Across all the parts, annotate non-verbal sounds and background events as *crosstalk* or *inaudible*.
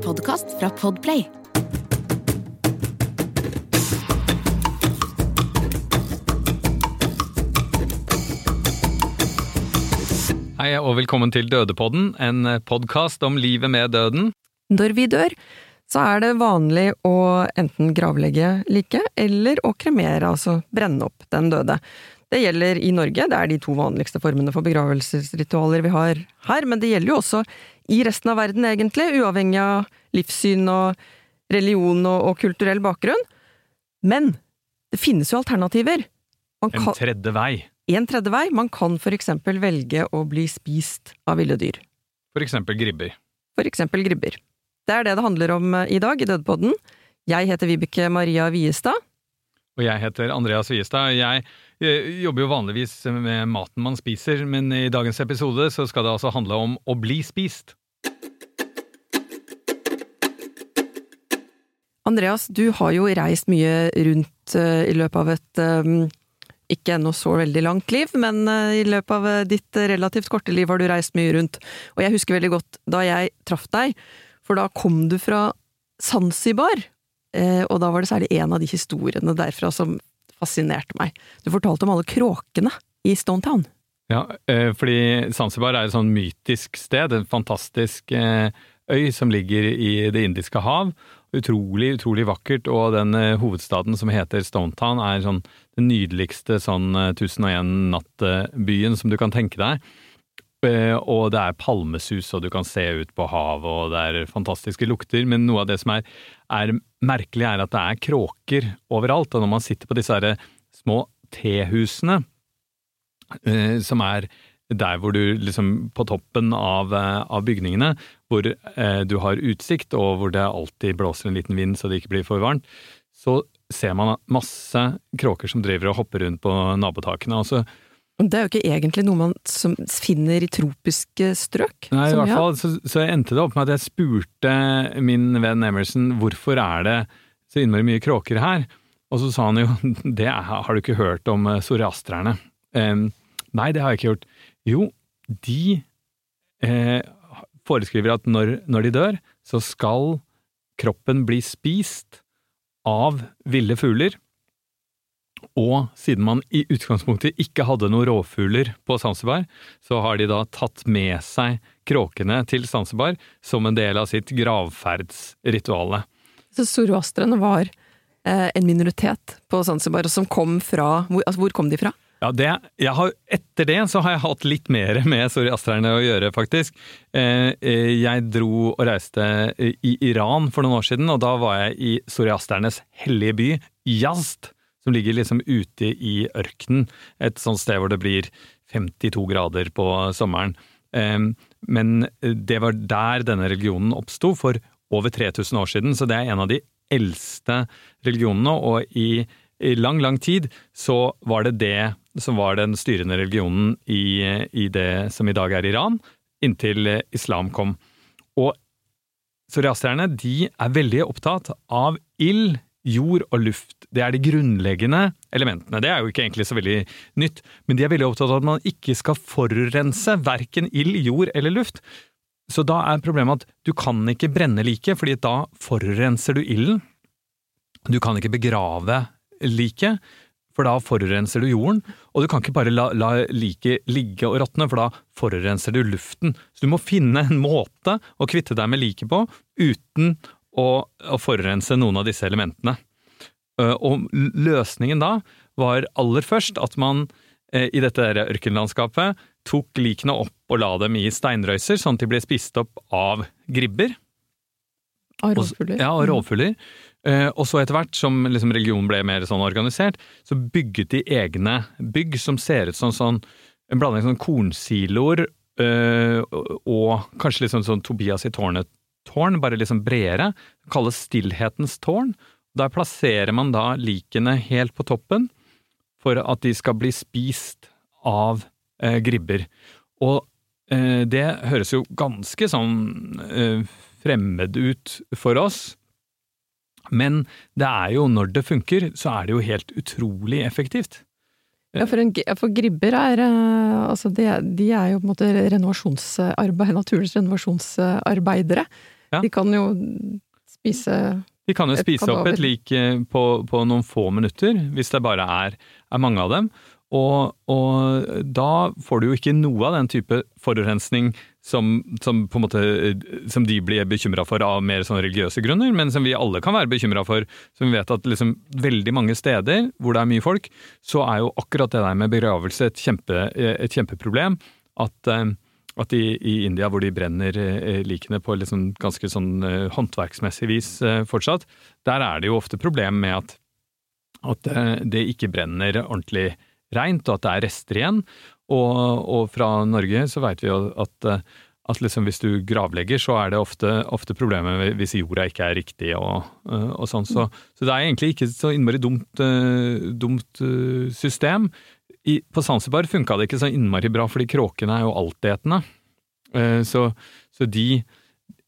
en podkast fra Podplay. Hei og velkommen til Dødepodden, en podkast om livet med døden. Når vi dør, så er det vanlig å enten gravlegge liket, eller å kremere, altså brenne opp den døde. Det gjelder i Norge, det er de to vanligste formene for begravelsesritualer vi har her, men det gjelder jo også i resten av verden, egentlig, uavhengig av livssyn og religion og, og kulturell bakgrunn. Men det finnes jo alternativer. Man En kan- tredje vei. en tredje vei. Man kan for eksempel velge å bli spist av ville dyr. For eksempel gribber. For eksempel gribber. Det er det det handler om eh, i dag i Dødpodden. Jeg heter Vibeke Maria Viestad. Og jeg heter Andreas Viestad. Jeg jobber jo vanligvis med maten man spiser, men i dagens episode så skal det altså handle om å bli spist. Andreas, du har jo reist mye rundt eh, i løpet av et eh, ikke ennå så veldig langt liv, men eh, i løpet av ditt relativt korte liv har du reist mye rundt. Og jeg husker veldig godt da jeg traff deg, for da kom du fra Zanzibar, og da var det særlig en av de historiene derfra som fascinerte meg. Du fortalte om alle kråkene i Stone Town. Ja, eh, fordi Zanzibar er et sånn mytisk sted, en fantastisk eh, øy som ligger i Det indiske hav. Utrolig, utrolig vakkert, og den eh, hovedstaden som heter Stonetown er sånn den nydeligste sånn eh, 1001 natt-byen som du kan tenke deg. Eh, Og det er palmesus, og du kan se ut på havet, og det er fantastiske lukter. Men noe av det som er, er merkelig, er at det er kråker overalt. Og når man sitter på disse her små tehusene, eh, som er der hvor du liksom på toppen av, eh, av bygningene, hvor du har utsikt og hvor det alltid blåser en liten vind så det ikke blir for varmt, så ser man masse kråker som driver og hopper rundt på nabotakene. Altså, Og Det er jo ikke egentlig noe man som finner i tropiske strøk. nei, i hvert fall, så, så endte det opp med at jeg spurte min venn Emerson hvorfor er det så innmari mye kråker her, og så sa han jo *laughs* det har du ikke hørt om eh, zoroastrerne. Nei, det har jeg ikke gjort. Jo, de eh, foreskriver at når, når de dør, så skal kroppen bli spist av ville fugler. Og siden man i utgangspunktet ikke hadde noen rovfugler på Zanzibar, så har de da tatt med seg kråkene til Zanzibar som en del av sitt gravferdsrituale. Så zoroastrene var eh, en minoritet på Zanzibar, som kom fra hvor, altså, hvor kom de fra? Ja, det, jeg har, etter det så har jeg hatt litt mer *laughs* med zoroastrerne å gjøre, faktisk. Eh, eh, jeg dro og reiste i Iran for noen år siden, og da var jeg i zoroasternes hellige by, Yazd, som ligger liksom ute i ørkenen. Et sånt sted hvor det blir 52 grader på sommeren. Eh, men det var der denne religionen oppsto, for over 3000 år siden, så det er en av de eldste religionene, og i, lang, lang tid så var det det som var den styrende religionen i, i det som i dag er Iran, inntil islam kom. Og zoroastrierne de er veldig opptatt av ild, jord og luft. Det er de grunnleggende elementene. Det er jo ikke egentlig så veldig nytt, men de er veldig opptatt av at man ikke skal forurense verken ild, jord eller luft. Så da er problemet at du kan ikke brenne liket, fordi da forurenser du ilden. Du kan ikke begrave liket, for da forurenser du jorden. Og du kan ikke bare la, la liket ligge og råtne, for da forurenser du luften. Så du må finne en måte å kvitte deg med liket på uten å, å forurense noen av disse elementene. Og løsningen da var aller først at man i dette der ørkenlandskapet tok likene opp og la dem i steinrøyser, sånn at de ble spist opp av gribber. Av rovfugler? Ja, av rovfugler. Eh, og så etter hvert som liksom religionen ble mer sånn organisert, så bygget de egne bygg som ser ut som sånn en blanding av sånn kornsiloer og, kanskje litt sånn, sånn Tobias i tårnet-tårn, bare liksom bredere. Kalles Stillhetens tårn. Der plasserer man da likene helt på toppen for at de skal bli spist av eh, gribber. Og eh, det høres jo ganske sånn eh, fremmed ut for oss. Men det er jo, når det funker, så er det jo helt utrolig effektivt. Ja, for, en, for gribber er eh, altså de, de er jo på en måte renovasjonsarbeid, *laughs* naturens renovasjonsarbeidere. Ja. De kan jo spise De kan jo spise opp et lik eh, på, på noen få minutter, hvis det bare er, er mange av dem. Og, og da får du jo ikke noe av den type forurensning som, som, på en måte, som de blir bekymra for av mer sånn religiøse grunner, men som vi alle kan være bekymra for. Som vi vet at liksom veldig mange steder hvor det er mye folk, så er jo akkurat det der med begravelse et, kjempe, et kjempeproblem. At, eh, at i, i India, hvor de brenner eh, likene på liksom ganske sånn eh, håndverksmessig vis fortsatt, der er det jo ofte problem med at, at det ikke brenner ordentlig reint, og at det er rester igjen. Og, og fra Norge så veit vi jo at, at liksom hvis du gravlegger, så er det ofte, ofte problemer hvis jorda ikke er riktig og, og sånn. Så, så det er egentlig ikke så innmari dumt, eh, dumt eh, system. I, på Zanzibar funka det ikke så innmari bra, fordi kråkene er jo altetende. Eh, Så, så de,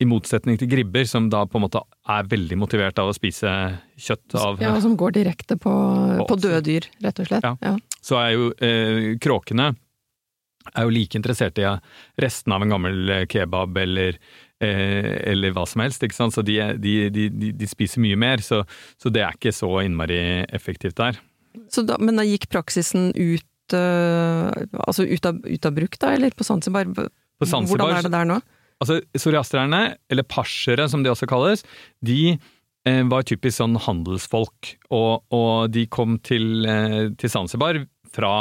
i motsetning til gribber, som da på en måte er veldig motivert av å spise kjøtt av Ja, som går direkte på, på På- døde dyr, rett og slett. Ja. Ja. så er jo eh, kråkene er jo like interessert i resten av en gammel eh, kebab eller, eh, eller hva som helst, ikke sant. Så de, de, de, de, spiser mye mer, så, så det er ikke så innmari effektivt der. Så da, men da gikk praksisen ut, øh, altså ut av, ut av bruk, da, eller på Zanzibar? På Zanzibar, Hvordan er det der nå? Altså, Zoroastrerne, eller persere som de også kalles, de eh, var typisk sånn handelsfolk, og, og de kom til, eh, til Zanzibar fra,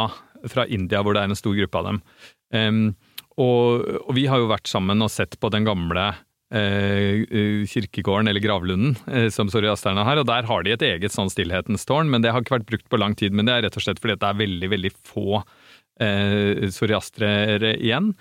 fra India, hvor det er en stor gruppe av dem. Um, og, og vi har jo vært sammen og sett på den gamle eh, eh, kirkegården, eller gravlunden, eh, som zoroastrerne har, og der har de et eget sånn stillhetens tårn, men det har ikke vært brukt på lang tid, men det er rett og slett fordi det er veldig, veldig få eh, zoroastrere igjen.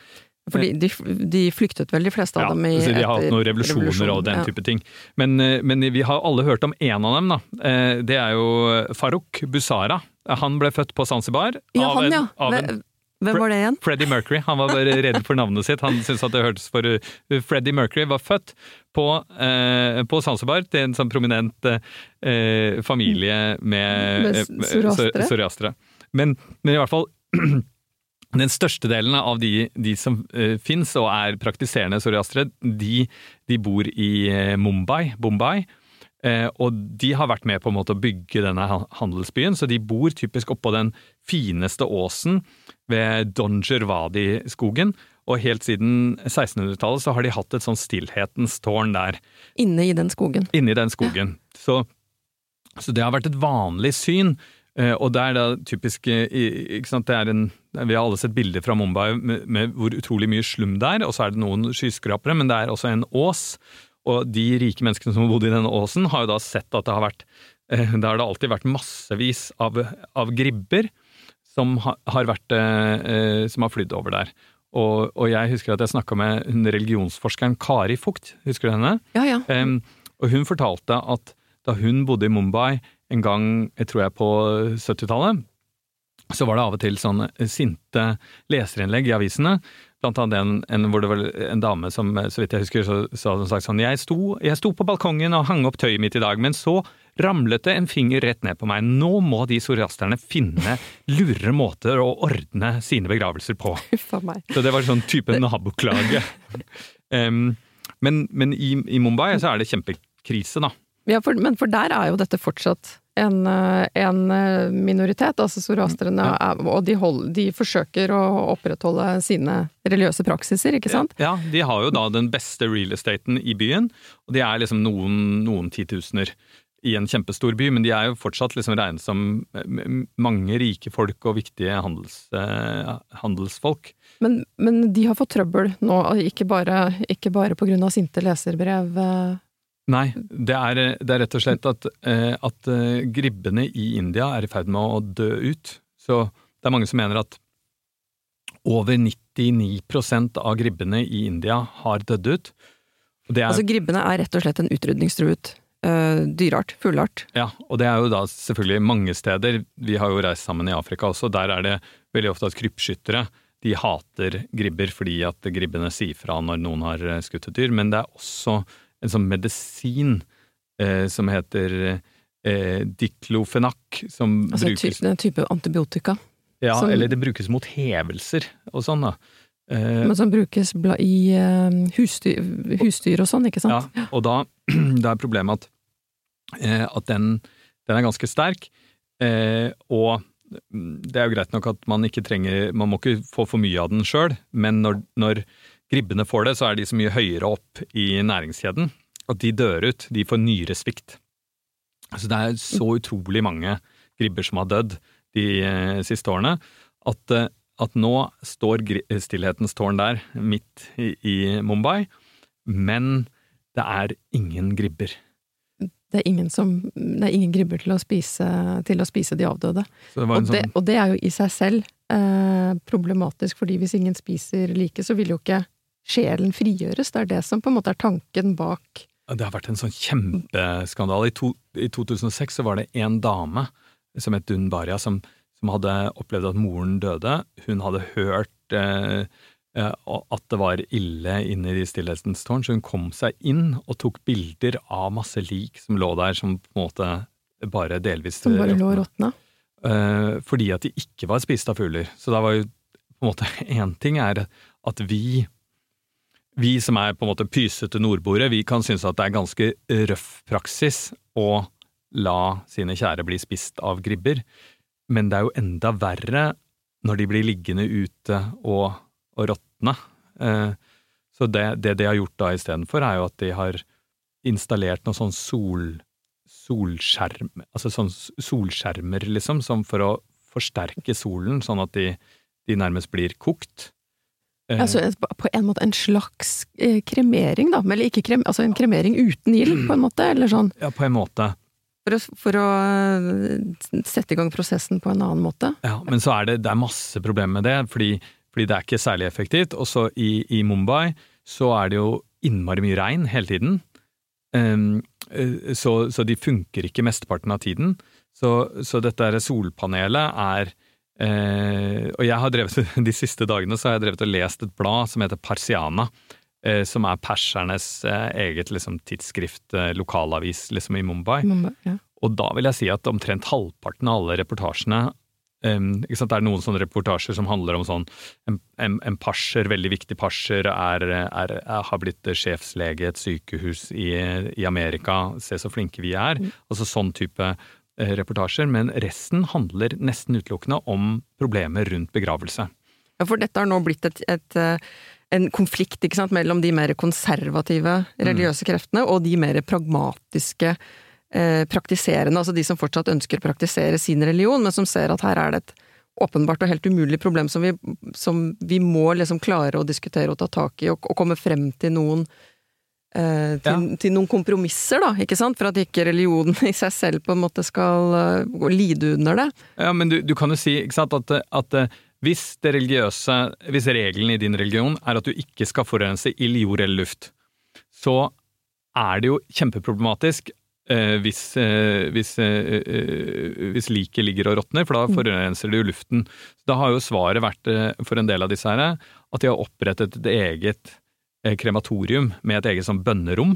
Fordi de, de flyktet vel, de fleste av Ja, dem, i, så de har hatt noen revolusjoner og den ja. type ting. Men, eh, men vi har alle hørt om én av dem, da. Eh, Det er jo Farouk Busara. Han ble født på Zanzibar Ja, han, ja. av en Hvem- var det igjen? Freddie Mercury. Han var bare redd for navnet sitt. Han syntes at det hørtes for uh, Freddie Mercury var født på, eh, på Zanzibar til en sånn prominent eh, familie med, Med eh, zoroastere. zoroastere. Men, men i hvert fall *clears throat* den største delen av de, de som eh, fins og er praktiserende zoroastere, de, de bor i eh, Mumbai, Bombay. Eh, og de har vært med på en måte å bygge denne handelsbyen, så de bor typisk oppå den fineste åsen ved Donjervadi-skogen. Og helt siden 1600-tallet så har de hatt et sånn stillhetens tårn der Inne i den skogen. Inne i den skogen. Så, så det har vært et vanlig syn. eh, Og det er da typisk eh, ikke sant, det er en, Vi har alle sett bilder fra Mumbai med, med hvor utrolig mye slum det er, og så er det noen skyskrapere, men det er også en ås. Og de rike menneskene som har bodd i denne åsen, har jo da sett at det har vært eh, Da har det alltid vært massevis av, av gribber som har, vært eh, Som har flydd over der. Og, og jeg husker at jeg snakka med hun religionsforskeren Kari Fugt, husker du henne? Ja, ja. Um, og hun fortalte at da hun bodde i Mumbai en gang, jeg tror jeg på 70-tallet, så var det av og til sånne sinte leserinnlegg i avisene. Blant annet en, en hvor det var en dame som, så vidt jeg husker, så sa så, sagt sånn jeg sto, jeg sto på balkongen og hang opp tøyet mitt i dag, men så ramlet det en finger rett ned på meg. Nå må de soriasterne finne lurere måter å ordne sine begravelser på. *laughs* For meg. Så det var sånn type naboklage. um, men men i, i Mumbai så er det kjempekrise, da. Ja, for, men for der er jo dette fortsatt en, eh, en eh, minoritet, altså zoroastrene, ja. og de, hold, de forsøker å opprettholde sine religiøse praksiser, ikke sant? Ja, de har jo da den beste real estaten i byen, og de er liksom noen, noen titusener i en kjempestor by, men de er jo fortsatt liksom regnet som mange rike folk og viktige handels, eh, handelsfolk. Men, men de har fått trøbbel nå, ikke bare, ikke bare av sinte leserbrev. eh. Nei, det er, det er rett og slett at, eh, at eh, gribbene i India er i ferd med å dø ut. Så det er mange som mener at over 99% av gribbene i India har dødd ut. Er, Altså, gribbene er rett og slett en utrydningstruet eh, dyreart, fugleart. ja, og det er jo da selvfølgelig mange steder. Vi har jo reist sammen i Afrika også. Der er det veldig ofte at krypskyttere de hater gribber fordi at gribbene sier fra når noen har skutt et dyr. Men det er også en sånn medisin eh, som heter eh, diklofenak, som Altså brukes ty, en type antibiotika. Ja, Som- eller det brukes mot hevelser og sånn, da. Eh, Men som brukes i eh, husdyr, husdyr og sånn, ikke sant? Ja, og da *clears throat* det er problemet at, eh, at den, den er ganske sterk, eh, og det er jo greit nok at man ikke trenger Man må ikke få for mye av den sjøl, men når, når gribbene får det, så er de så mye høyere opp i næringskjeden at de dør ut. De får nyresvikt. Så det er så utrolig mange gribber som har dødd de eh, siste årene, at, eh, at nå står stillhetens tårn der, midt i, i Mumbai, men det er ingen gribber. Det er ingen, som, det er ingen gribber til å, spise, til å spise de avdøde. Det Og sånn... det, og det er jo i seg selv eh, problematisk, fordi hvis ingen spiser like, så vil jo ikke sjelen frigjøres. Det er det som på en måte er tanken bak det har vært en sånn kjempeskandale. I, to, I 2006 så var det en dame som het Dun Baria, som, som hadde opplevd at moren døde. Hun hadde hørt eh, eh, at det var ille inne i stillhetens tårn, så hun kom seg inn og tok bilder av masse lik som lå der, som på en måte bare delvis som bare lå og råtna. Eh, fordi at de ikke var spist av fugler. Så da var jo på en måte *laughs* én ting er at vi vi som er på en måte pysete nordboere, vi kan synes at det er ganske røff praksis å la sine kjære bli spist av gribber, men det er jo enda verre når de blir liggende ute og, og råtne. Eh, så det, det de har gjort da istedenfor, er jo at de har installert noe sånn sol, solskjerm, altså sånn solskjermer, liksom, som for å forsterke solen, sånn at de, de nærmest blir kokt. Eh, Altså på en måte en slags eh, kremering, da. Eller ikke krem, altså en kremering uten ild, på en måte. Eller sånn. ja, på en måte. For å, for å eh, sette i gang prosessen på en annen måte. Ja, men så er det, det er masse problemer med det, fordi, fordi det er ikke særlig effektivt. Og så i, i Mumbai så er det jo innmari mye regn hele tiden. Ehm, eh, så, så de funker ikke mesteparten av tiden. Så, så dette solpanelet er Og jeg har drevet, *laughs* de siste dagene så har jeg drevet og lest et blad som heter Parsiana. eh, Som er persernes eh, eget liksom, tidsskrift, eh, lokalavis liksom, i Mumbai. Mumbai Ja. Og da vil jeg si at omtrent halvparten av alle reportasjene um, ikke sant? Det er noen sånne reportasjer som handler om sånn En, en, en parser, veldig viktig parser, er, er, er, har blitt sjefslege i et sykehus i, i Amerika. Se så flinke vi er. Altså sånn type eh, reportasjer. Men resten handler nesten utelukkende om problemer rundt begravelse. Ja, for dette har nå blitt et, et, eh, en konflikt sant, mellom de mer konservative religiøse kreftene og de mer pragmatiske eh, praktiserende, altså de som fortsatt ønsker å praktisere sin religion, men som ser at her er det et åpenbart og helt umulig problem som vi, som vi må liksom klare å diskutere og ta tak i, og, og komme frem til noen eh, til, til noen kompromisser, da, ikke sant? For at ikke religionen *laughs* i seg selv på en måte skal uh, lide under det. Ja, men du, du kan jo si ikke sant, at, at eh, hvis hvis regelen i din religion er at du ikke skal forurense ild, jord eller luft, så er det jo kjempeproblematisk uh, hvis, uh, hvis, eh, eh, hvis liket ligger og råtner, for da forurenser det jo luften. Da har jo svaret vært eh, for en del av disse her at de har opprettet et eget eh, krematorium med et eget sånn bønnerom.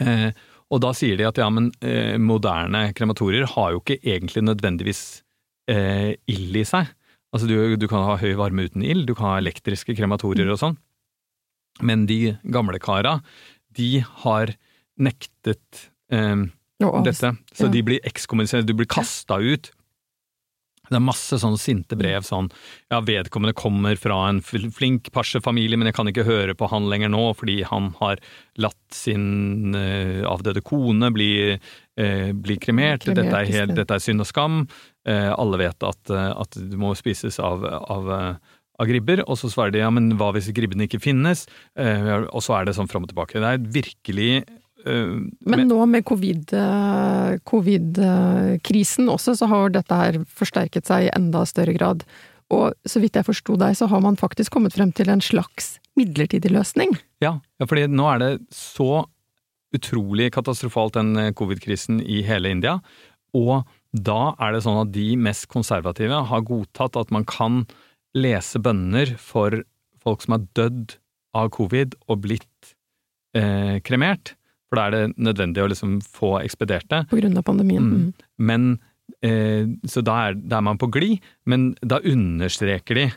Eh, og da sier de at ja, men eh, moderne krematorier har jo ikke egentlig nødvendigvis eh, ild i seg. Altså du, du kan ha høy varme uten ild, du kan ha elektriske krematorier og sånn. Men de gamle kara, de har nektet eh, dette. Så ja. de blir ekskommunisert, du blir kasta ut. Det er masse sånne sinte brev sånn ja, vedkommende kommer fra en fl- flink parsefamilie, men jeg kan ikke høre på han lenger nå fordi han har latt sin uh, avdøde kone bli, uh, bli kremert. Kremert Dette er, helt, dette er synd og skam. Uh, alle vet at, at det må spises av, av, av gribber, og så svarer de ja, men hva hvis gribbene ikke finnes? Eh, og så er det sånn fram og tilbake. Det er virkelig Men nå med covid-krisen covid-krisen også, så har dette her forsterket seg i enda større grad. Og så vidt jeg forsto deg, så har man faktisk kommet frem til en slags midlertidig løsning. Ja, ja fordi nå er det så utrolig katastrofalt den eh, covid-krisen i hele India, og da er det sånn at de mest konservative har godtatt at man kan lese bønner for folk som har dødd av covid og blitt eh, kremert, for da er det nødvendig å liksom få ekspedert det. På grunn av pandemien. Mm. Mm. Men, eh, så da er, da er man på glid, men da understreker de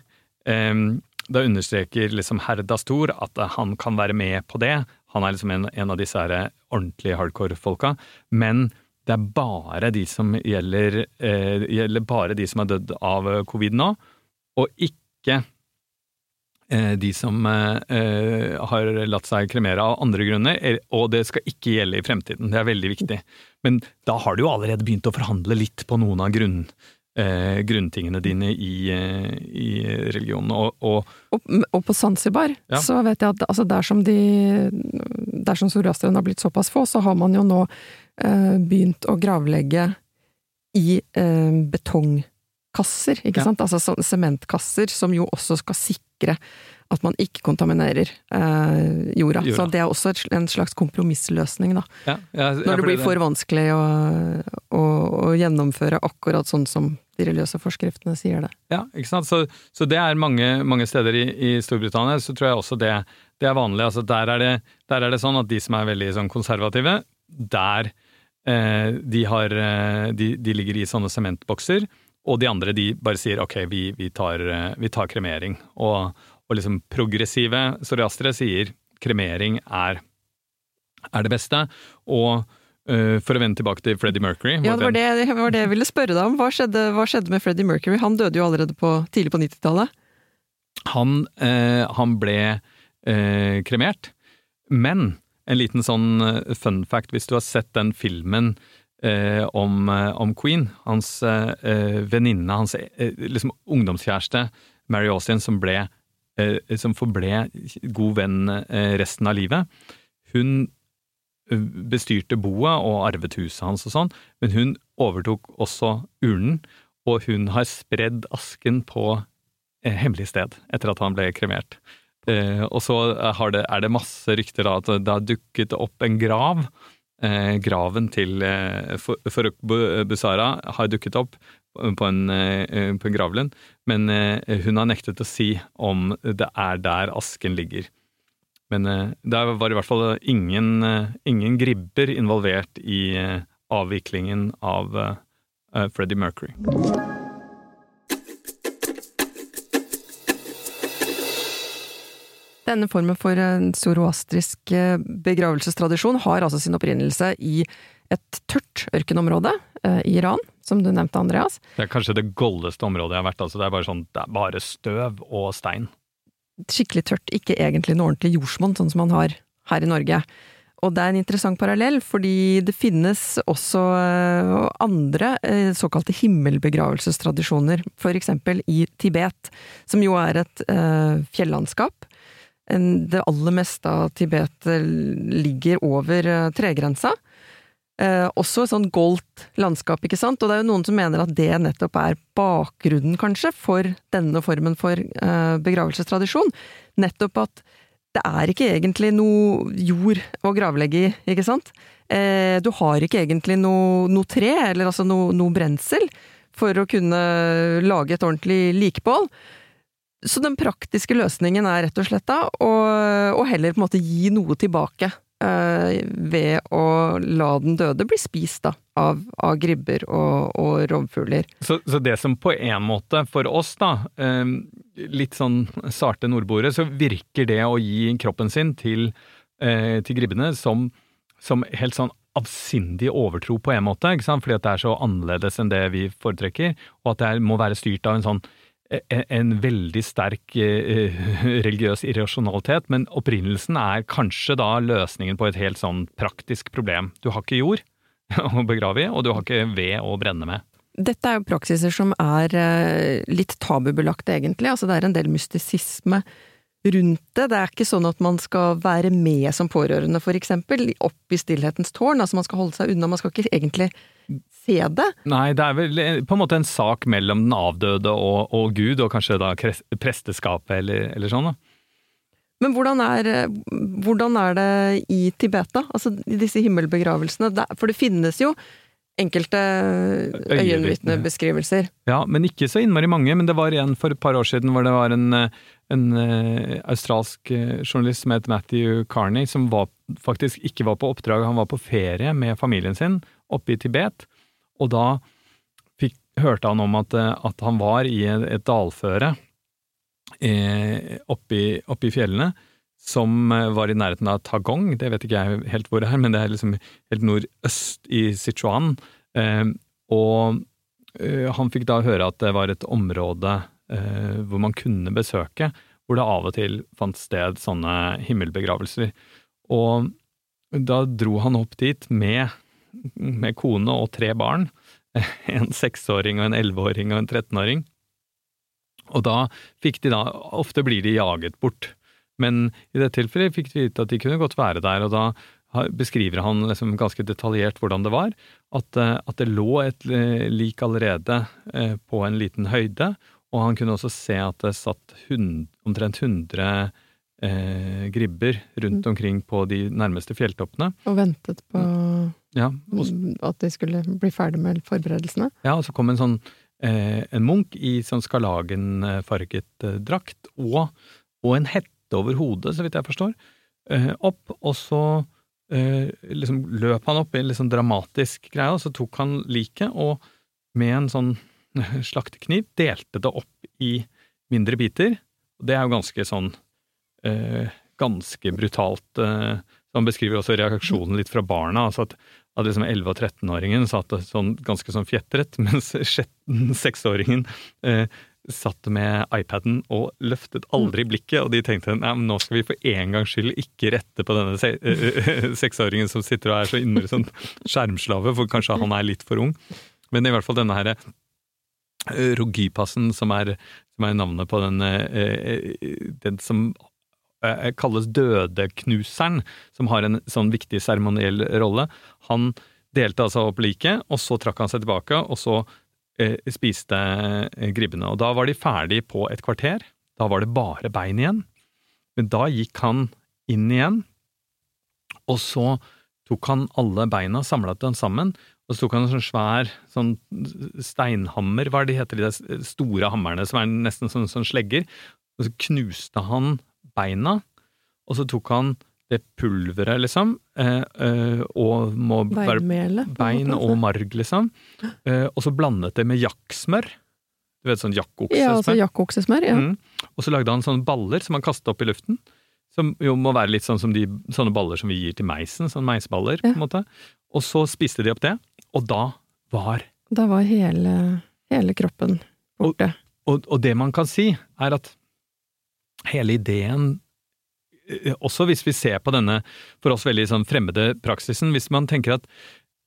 eh, da understreker liksom Herda Stor at han kan være med på det. Han er liksom en, en av disse her ordentlige hardcore-folka. Men det er bare de som gjelder, eh, gjelder bare de som er dødd av covid nå, og ikke de som eh, har latt seg kremere av andre grunner, eh, og det skal ikke gjelde i fremtiden. Det er veldig viktig. Men da har du jo allerede begynt å forhandle litt på noen av grunn, eh, grunntingene dine i, eh, i religionen. Og, og, Og, og på Zanzibar Ja. så vet jeg at altså dersom de Dersom zoroastrene har blitt såpass få, så har man jo nå eh, begynt å gravlegge i eh, betongkasser, ikke Ja. sant? Altså sementkasser, som jo også skal sikre at man ikke kontaminerer eh, jorda. Jorda. Så det er også en slags kompromissløsning, da. ja, ja, ja, Når det blir for vanskelig å, å, å gjennomføre akkurat sånn som de religiøse forskriftene sier det. Ja, ikke sant. Så, så det er mange, mange steder i, i Storbritannia, så tror jeg også det, det er vanlig. Altså der er det, der er det sånn at de som er veldig sånn konservative, der eh, de har eh, de, de ligger i sånne sementbokser, og de andre de bare sier ok, vi, vi, tar, eh, vi tar kremering. Og, og liksom progressive psoriastere sier kremering er, er det beste. Og Uh, for å vende tilbake til Freddie Mercury Ja, det var det, det var det jeg ville spørre deg om. Hva skjedde, hva skjedde med Freddie Mercury? Han døde jo allerede på, tidlig på 90-tallet. Han, uh, han ble uh, kremert, men en liten sånn fun fact, hvis du har sett den filmen eh, om, eh, om Queen, hans eh, eh, venninne, hans eh, liksom ungdomskjæreste Mary Austin, som ble eh, som forble god venn eh, resten av livet, hun eh, bestyrte boet og arvet huset hans og sånn, men hun overtok også urnen, og hun har spredd asken på eh, hemmelig sted etter at han ble kremert. Eh, og så det, er det masse rykter da, at det har dukket opp en grav. Eh, graven til eh, Farouk Bu- Busara har dukket opp på en, eh, på en gravlund, men hun har nektet å si om det er der asken ligger. Men der var i hvert fall ingen, ingen gribber involvert i avviklingen av Freddie Mercury. Denne formen for zoroastrisk eh, begravelsestradisjon har altså sin opprinnelse i et tørt ørkenområde eh, i Iran, som du nevnte, Andreas. Det er kanskje det goldeste området jeg har vært. Altså det er bare sånn, det er bare støv og stein. Skikkelig tørt, ikke egentlig noe ordentlig jordsmonn, sånn som man har her i Norge. Og det er en interessant parallell, fordi det finnes også eh, andre såkalte himmelbegravelsestradisjoner, eksempel i Tibet, som jo er et fjellandskap. Det aller meste av Tibet eh, ligger over eh, tregrensa. Eh, også et sånn goldt landskap, ikke sant? Og det er jo noen som mener at det nettopp er bakgrunnen, kanskje, for denne formen for eh, begravelsestradisjon. Nettopp at det er ikke egentlig noe jord å gravlegge i, ikke sant? Eh, du har ikke egentlig noe, noe tre, eller altså noe, noe brensel, for å kunne lage et ordentlig likbål. Så den praktiske løsningen er rett og slett da å, heller på en måte gi noe tilbake Uh, ved å la den døde bli spist da, av, av gribber og, og rovfugler. Så, så det som på en måte for oss, da, uh, litt sånn sarte nordboere, så virker det å gi kroppen sin til, uh, til gribbene som, som helt sånn avsindig overtro på en måte, ikke sant? fordi at det er så annerledes enn det vi foretrekker, og at det er, må være styrt av en sånn en, en veldig sterk eh, religiøs irrasjonalitet, men opprinnelsen er kanskje da løsningen på et helt sånn praktisk problem. Du har ikke jord å begrave i, og du har ikke ved å brenne med. Dette er jo praksiser som er litt tabubelagte, egentlig. Altså det er en del mystisisme rundt det. Det er ikke sånn at man skal være med som pårørende, for eksempel, opp i stillhetens tårn. Altså man skal holde seg unna, man skal ikke egentlig se det. Nei, det er vel eh, på en måte en sak mellom den avdøde og, og Gud, og kanskje da presteskapet eller, eller sånn. da. Men hvordan er, hvordan er det i Tibet, da? Altså disse himmelbegravelsene? Det- For det finnes jo enkelte øyenvitnebeskrivelser. Ja, men ikke så innmari mange. Men det var en for et par år siden hvor det var en, eh, en eh, australsk eh, journalist som het Matthew Carney, som var, faktisk ikke var på oppdrag, han var på ferie med familien sin oppe i Tibet. Og da fikk, hørte han om at, at han var i et, dalføre eh, oppi, oppi fjellene som var i nærheten av Tagong, det vet ikke jeg helt hvor det er, men det er liksom helt nordøst i Sichuan. Eh, og eh, han fikk da høre at det var et område eh, hvor man kunne besøke, hvor det av og til fant sted sånne himmelbegravelser. Og da dro han opp dit med, *laughs* med kone og tre barn, *laughs* en seksåring og en elleveåring og en trettenåring. Og da fikk de da, ofte blir de jaget bort. Men i dette tilfellet fikk de vite at de kunne godt være der, og da beskriver han liksom ganske detaljert hvordan det var. At, eh, at det lå et eh, lik allerede eh, på en liten høyde, og han kunne også se at det satt hund, omtrent 100 eh, gribber rundt Mm. omkring på de nærmeste fjelltoppene. Og ventet på Ja, at de skulle bli ferdig med forberedelsene. ja, og så kom en sånn eh, en munk i sånn skarlagenfarget eh, drakt, og, og en hette over hodet, så vidt jeg forstår, eh, opp, og så eh, liksom løp han opp i en litt sånn dramatisk greie, og så tok han liket, og med en sånn *laughs* slaktekniv delte det opp i mindre biter. Og det er jo ganske sånn eh, ganske brutalt. Eh, så han beskriver også reaksjonen litt fra barna, altså at, at liksom 11- og 13-åringen satt sånn, ganske sånn fjetret, *laughs* mens 6-åringen eh, satt med iPaden og løftet aldri blikket, og de tenkte nei, men nå skal vi for en gangs skyld ikke rette på denne se eh, *laughs* seksåringen som sitter og er så innmari sånn skjermslave, for kanskje han er litt for ung. Men i hvert fall denne her eh, Rogipassen, som er, som er navnet på den, eh, den som eh, kalles dødeknuseren, som har en sånn viktig seremoniell rolle. Han delte altså opp liket, og så trakk han seg tilbake, og så eh, spiste eh, gribbene. Og da var de ferdig på et kvarter. Da var det bare bein igjen. Men da gikk han inn igjen, og så tok han alle beina, samla dem sammen, og så tok han en sånn svær sånn steinhammer, hva er det heter, de store hammerne som er nesten sånn, sånn slegger, og så knuste han beina, og så tok han det pulveret, liksom, eh, eh, og må være Beinmele. på en bein og marg, liksom, eh, og så blandet det med jakksmør. Du vet sånn jakkoksesmør? Ja, altså jakkoksesmør? Ja. Mm. Og så lagde han sånne baller som han kastet opp i luften. Som jo må være litt sånn som de sånne baller som vi gir til meisen, sånne meisballer, på en måte. Og så spiste de opp det, og da var Da var hele, hele kroppen borte. og, og det man kan si, er at hele ideen eh, også hvis vi ser på denne for oss veldig sånn fremmede praksisen, hvis man tenker at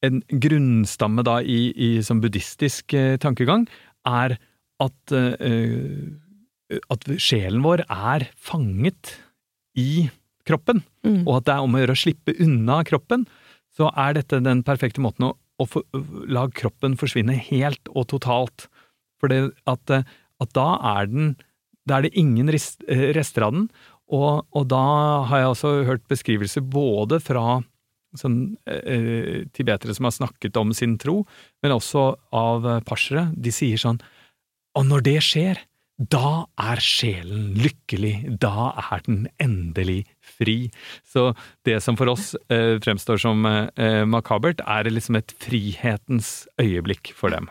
en grunnstamme da i, i sånn buddhistisk eh, tankegang er at, eh, at sjelen vår er fanget i kroppen, Mm. og at det er om å gjøre å slippe unna kroppen, så er dette den perfekte måten å, å å la kroppen forsvinne helt og totalt. For at, eh, at da er den Da er det ingen eh, rester av den, og, og da har jeg også hørt beskrivelser både fra sånn, eh, tibetere som har snakket om sin tro, men også av eh, parsere. De sier sånn Og når det skjer, da er sjelen lykkelig, da er den endelig fri. Så det som for oss eh, fremstår som eh, makabert, er liksom et frihetens øyeblikk for dem.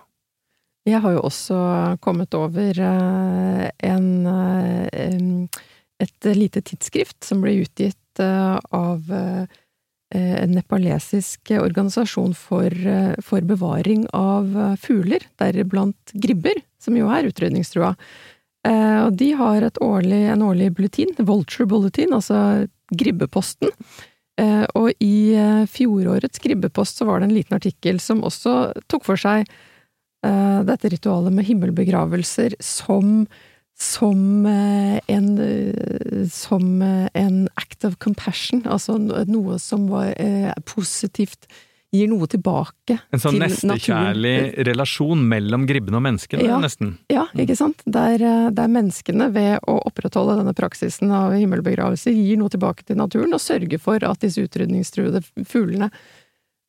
Jeg har jo også kommet over eh, en, eh, et lite tidsskrift som ble utgitt eh, av en nepalesisk organisasjon for, for bevaring av fugler, deriblant gribber, som jo er utrydningstrua. De har årlig, en årlig bulletin, Vulture Bulletin, altså Gribbeposten. Og i fjorårets Gribbepost så var det en liten artikkel som også tok for seg dette ritualet med himmelbegravelser som som eh, en eh, som eh, en act of compassion, altså noe som var eh, positivt, gir noe tilbake En sånn til nestekjærlig relasjon mellom gribbene og menneskene, Ja. nesten. Ja, ikke sant? Der, eh, der menneskene ved å opprettholde denne praksisen av himmelbegravelser gir noe tilbake til naturen, og sørger for at disse utrydningstruede fuglene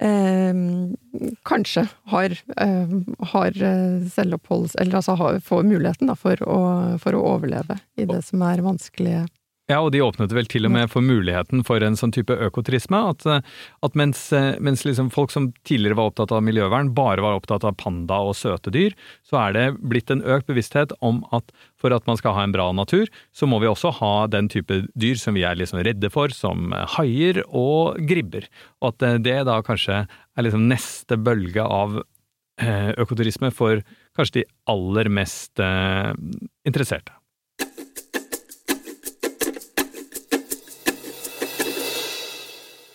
eh, kanskje har, eh, har selvoppholds... Eller altså har, får muligheten da, for, å, for å overleve i det som er vanskelige Ja, og de åpnet vel til og med for muligheten for en sånn type økoturisme. At, eh, at mens, eh, mens liksom folk som tidligere var opptatt av miljøvern, bare var opptatt av panda og søte dyr, så er det blitt en økt bevissthet om at for at man skal ha en bra natur, så må vi også ha den type dyr som vi er liksom redde for, som haier og gribber. Og at eh, det da kanskje er liksom neste bølge av økoturisme for kanskje de aller mest interesserte.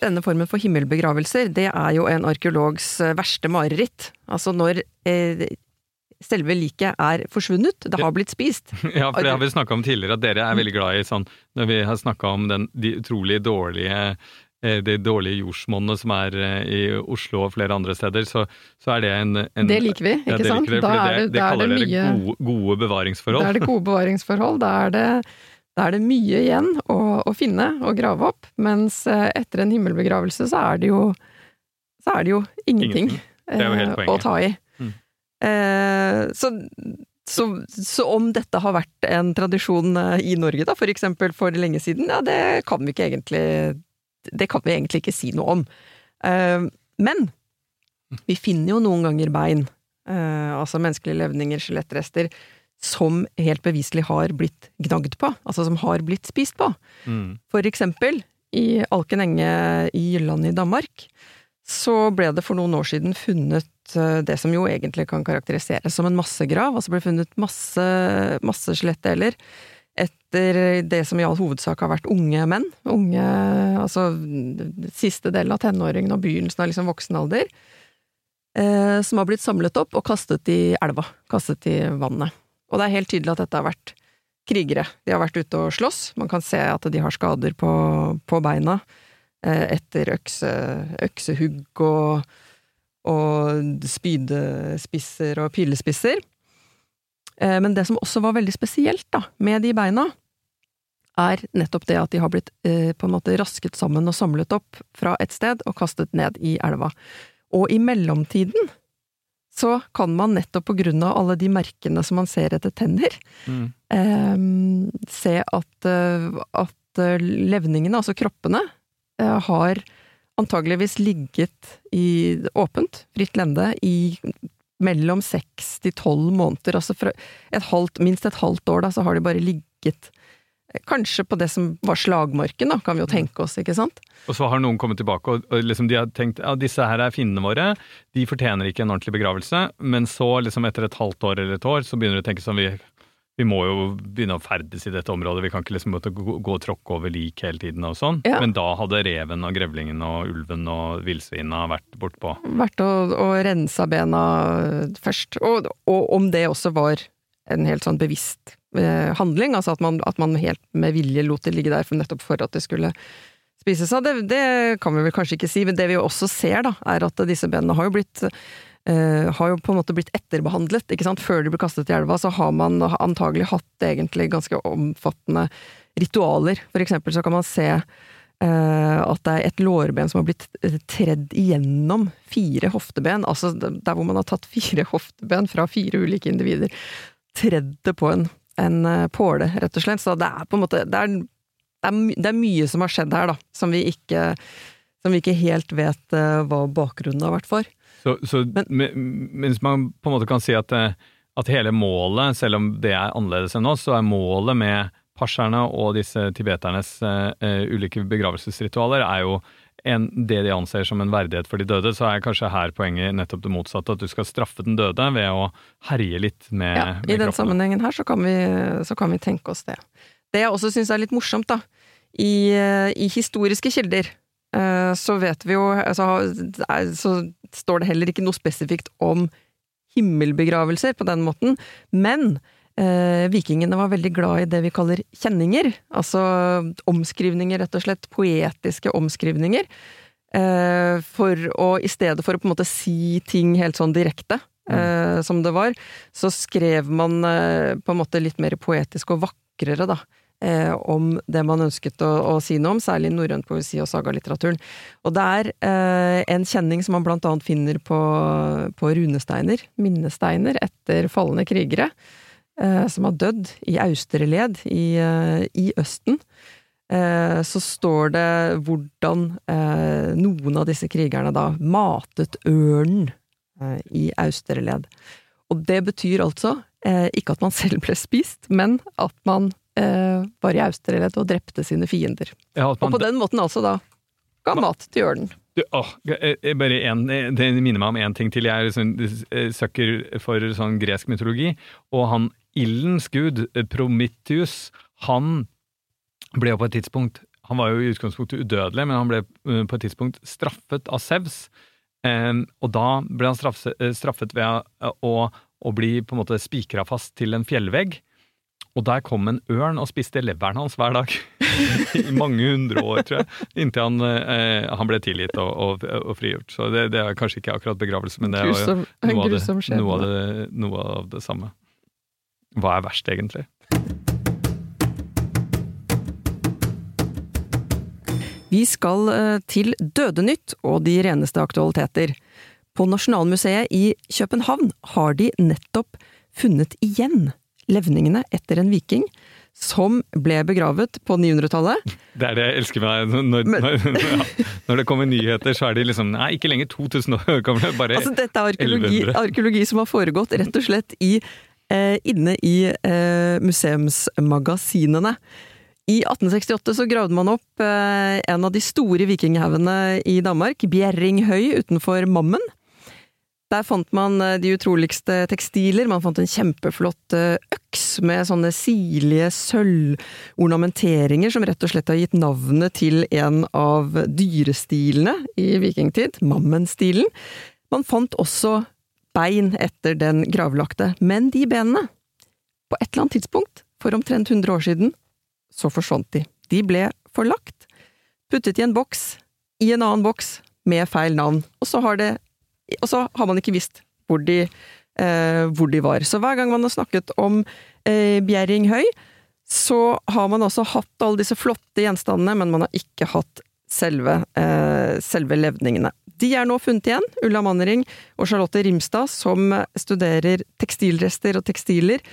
Denne formen for himmelbegravelser, det er jo en arkeologs eh, verste mareritt. Altså når eh, selve liket er forsvunnet, det har blitt spist. *laughs* Ja, for det har vi snakka om tidligere, at dere er veldig glad i sånn Når vi har snakka om den, de utrolig dårlige de det dårlige jordsmonnet som er eh, i Oslo og flere andre steder, så, så er det en, en, Det liker vi, ikke ja, sant? Det, da er det, det, det kaller dere gode, gode, bevaringsforhold. Da er det gode bevaringsforhold. Da er det da er det mye igjen å, å, finne og grave opp, mens eh, etter en himmelbegravelse så er det jo, er det jo ingenting, ingenting. Eh, å ta i. Mm. Eh, så, så, så, om dette har vært en tradisjon eh, i Norge, da, for eksempel for lenge siden, ja, det kan vi ikke egentlig Det kan vi egentlig ikke si noe om. Eh, men vi finner jo noen ganger bein, eh, altså menneskelige levninger, skjelettrester, som helt beviselig har blitt gnagd på, altså som har blitt spist på. Mm. For eksempel, i Alken enge i Jylland i Danmark, så ble det for noen år siden funnet eh, det som jo egentlig kan karakteriseres som en massegrav. Altså ble funnet masse, masse skjelettdeler etter det som i all hovedsak har vært unge menn. Unge Altså siste delen av tenåringen og begynnelsen av liksom voksen alder. Eh, som har blitt samlet opp og kastet i elva. Kastet i vannet. Og det er helt tydelig at dette har vært krigere. De har vært ute og slåss. Man kan se at de har skader på, på beina eh, etter økse, øksehugg og, og spydespisser og pilespisser. Eh, men det som også var veldig spesielt da, med de beina, er nettopp det at de har blitt eh, på en måte rasket sammen og samlet opp fra et sted og kastet ned i elva. Og i mellomtiden så kan man nettopp på grunn av alle de merkene som man ser etter tenner, mm. eh, se at, eh, at, eh, levningene, altså kroppene, eh, har antageligvis ligget i åpent, fritt lende, i mellom seks til tolv måneder. Altså fra et halvt, minst et halvt år, da, så har de bare ligget Kanskje på det som var slagmarken, da, kan vi jo tenke oss, ikke sant? Og så har noen kommet tilbake og, og liksom de har tenkt ja, disse her er finnene våre, de fortjener ikke en ordentlig begravelse, men så liksom etter et halvt år eller et år så begynner du å tenke sånn vi, vi må jo begynne å ferdes i dette området, vi kan ikke liksom måtte gå, gå og tråkke over lik hele tiden og sånn. Ja. Men da hadde reven og grevlingen og ulven og villsvina vært bortpå. Vært og, og rensa bena først. Og, og om det også var en helt sånn bevisst handling, altså at man, at man, helt med vilje lot det ligge der for nettopp for at det skulle spises av. Det, det, kan vi vel kanskje ikke si, men det vi jo også ser, da, er at disse benene har jo blitt uh, har jo på en måte blitt etterbehandlet, ikke sant. Før de ble kastet i elva, så har man antagelig hatt egentlig ganske omfattende ritualer. For eksempel så kan man se uh, at det er et lårben som har blitt tredd igjennom fire hofteben, altså der hvor man har tatt fire *laughs* hofteben fra fire ulike individer, tredd det på en en eh, påle, rett og slett. Så det er på en måte det er, det er, er mye som har skjedd her, da, som vi ikke, som vi ikke helt vet uh, hva bakgrunnen har vært for. Så, så Men, mens man på en måte kan si at, eh, at hele målet, selv om det er annerledes enn oss, så er målet med perserne og disse tibeternes uh, ulike begravelsesritualer er jo en, det de anser som en verdighet for de døde, så er kanskje her poenget nettopp det motsatte. At du skal straffe den døde ved å herje litt med, ja, med I den sammenhengen her så kan, vi, så kan vi tenke oss det. Det jeg også syns er litt morsomt, da, i, i, historiske kilder, eh, så vet vi jo altså, Så står det heller ikke noe spesifikt om himmelbegravelser på den måten, men Eh, vikingene var veldig glad i det vi kaller kjenninger, altså omskrivninger, rett og slett. Poetiske omskrivninger. Eh, for å, i stedet for å på en måte si ting helt sånn direkte, mm. eh, som det var, så skrev man eh, på en måte litt mer poetisk og vakrere, da. Eh, om det man ønsket å, å, si noe om, særlig norrøn poesi og sagalitteraturen. Og det er eh, en kjenning som man blant annet finner på, på runesteiner, minnesteiner, etter falne krigere. Eh, som har dødd i austre led i, eh, i Østen. eh, så står det hvordan noen av disse krigerne da matet ørnen i Austerled. Og det betyr altså ikke at man *laughs* selv ble spist, men at man var i Austerled og drepte sine fiender. Ja, Og på den måten altså da ga mat til ørnen. Du, åh, bare en, det minner meg om én ting til. Jeg er sånn, søkker for sånn gresk mytologi. Og han ildens gud, eh, Prometheus, han ble jo på et tidspunkt Han var jo i utgangspunktet udødelig, men han ble eh, på et tidspunkt straffet av Sevs. Eh, og da ble han eh, straffet ved å, å, bli på en måte spikra fast til en fjellvegg. Og der kom en ørn og spiste leveren hans hver dag. *laughs* I mange hundre år, tror jeg. Inntil han, eh, han ble tilgitt og, og, og frigjort. Så det, det er kanskje ikke akkurat begravelse, men det er jo noe noe, noe av det samme. Hva er verst, egentlig? Vi skal eh, til Dødenytt og de reneste aktualiteter. På Nasjonalmuseet i København har de nettopp funnet igjen levningene etter en viking som ble begravet på 900-tallet. Det er det jeg elsker med deg. Når, Men- når, *laughs* ja, når det kommer nyheter, så er de liksom Nei, ikke lenger 2000 år gamle, bare Altså, dette er arkeologi, arkeologi som har foregått rett og slett i, inne i eh, museumsmagasinene. I 1868 så gravde man opp eh, en av de store vikinghaugene i Danmark, Bjerringhøy utenfor Mammen. Der fant man eh, de utroligste tekstiler. Man fant en kjempeflott eh, øks med sånne sirlige sølvornamenteringer som rett og slett har gitt navnet til en av dyrestilene i vikingtid, Mammen-stilen. Man fant også bein etter den gravlagte, men de benene, på et eller annet tidspunkt, for omtrent 100 år siden, så forsvant de. De ble forlagt, puttet i en boks, i en annen boks, med feil navn, og så har, det, og så har man ikke visst hvor de, eh, hvor de var. Så hver gang man har snakket om eh, Bjerringhøy, så har man også hatt alle disse flotte gjenstandene, men man har ikke hatt selve, eh, selve levningene. De er nå funnet igjen, Ulla Mannering og Charlotte Rimstad, som studerer tekstilrester og tekstiler,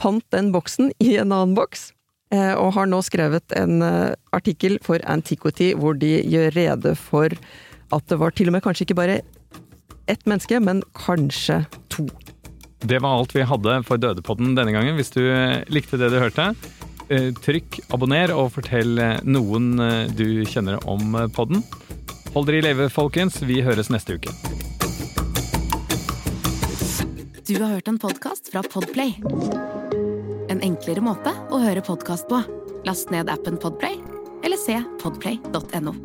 fant den boksen i en annen boks, eh, og har nå skrevet en eh, artikkel for Antiquity hvor de gjør rede for at det var til og med kanskje ikke bare ett menneske, men kanskje to. Det var alt vi hadde for Dødepodden denne gangen. Hvis du eh, likte det du hørte, trykk abonner og fortell eh, noen eh, du kjenner om eh, podden. Hold dere i live, folkens. Vi høres neste uke. Du har hørt en podkast fra Podplay. En enklere måte å høre podkast på. Last ned appen Podplay, eller se podplay.no.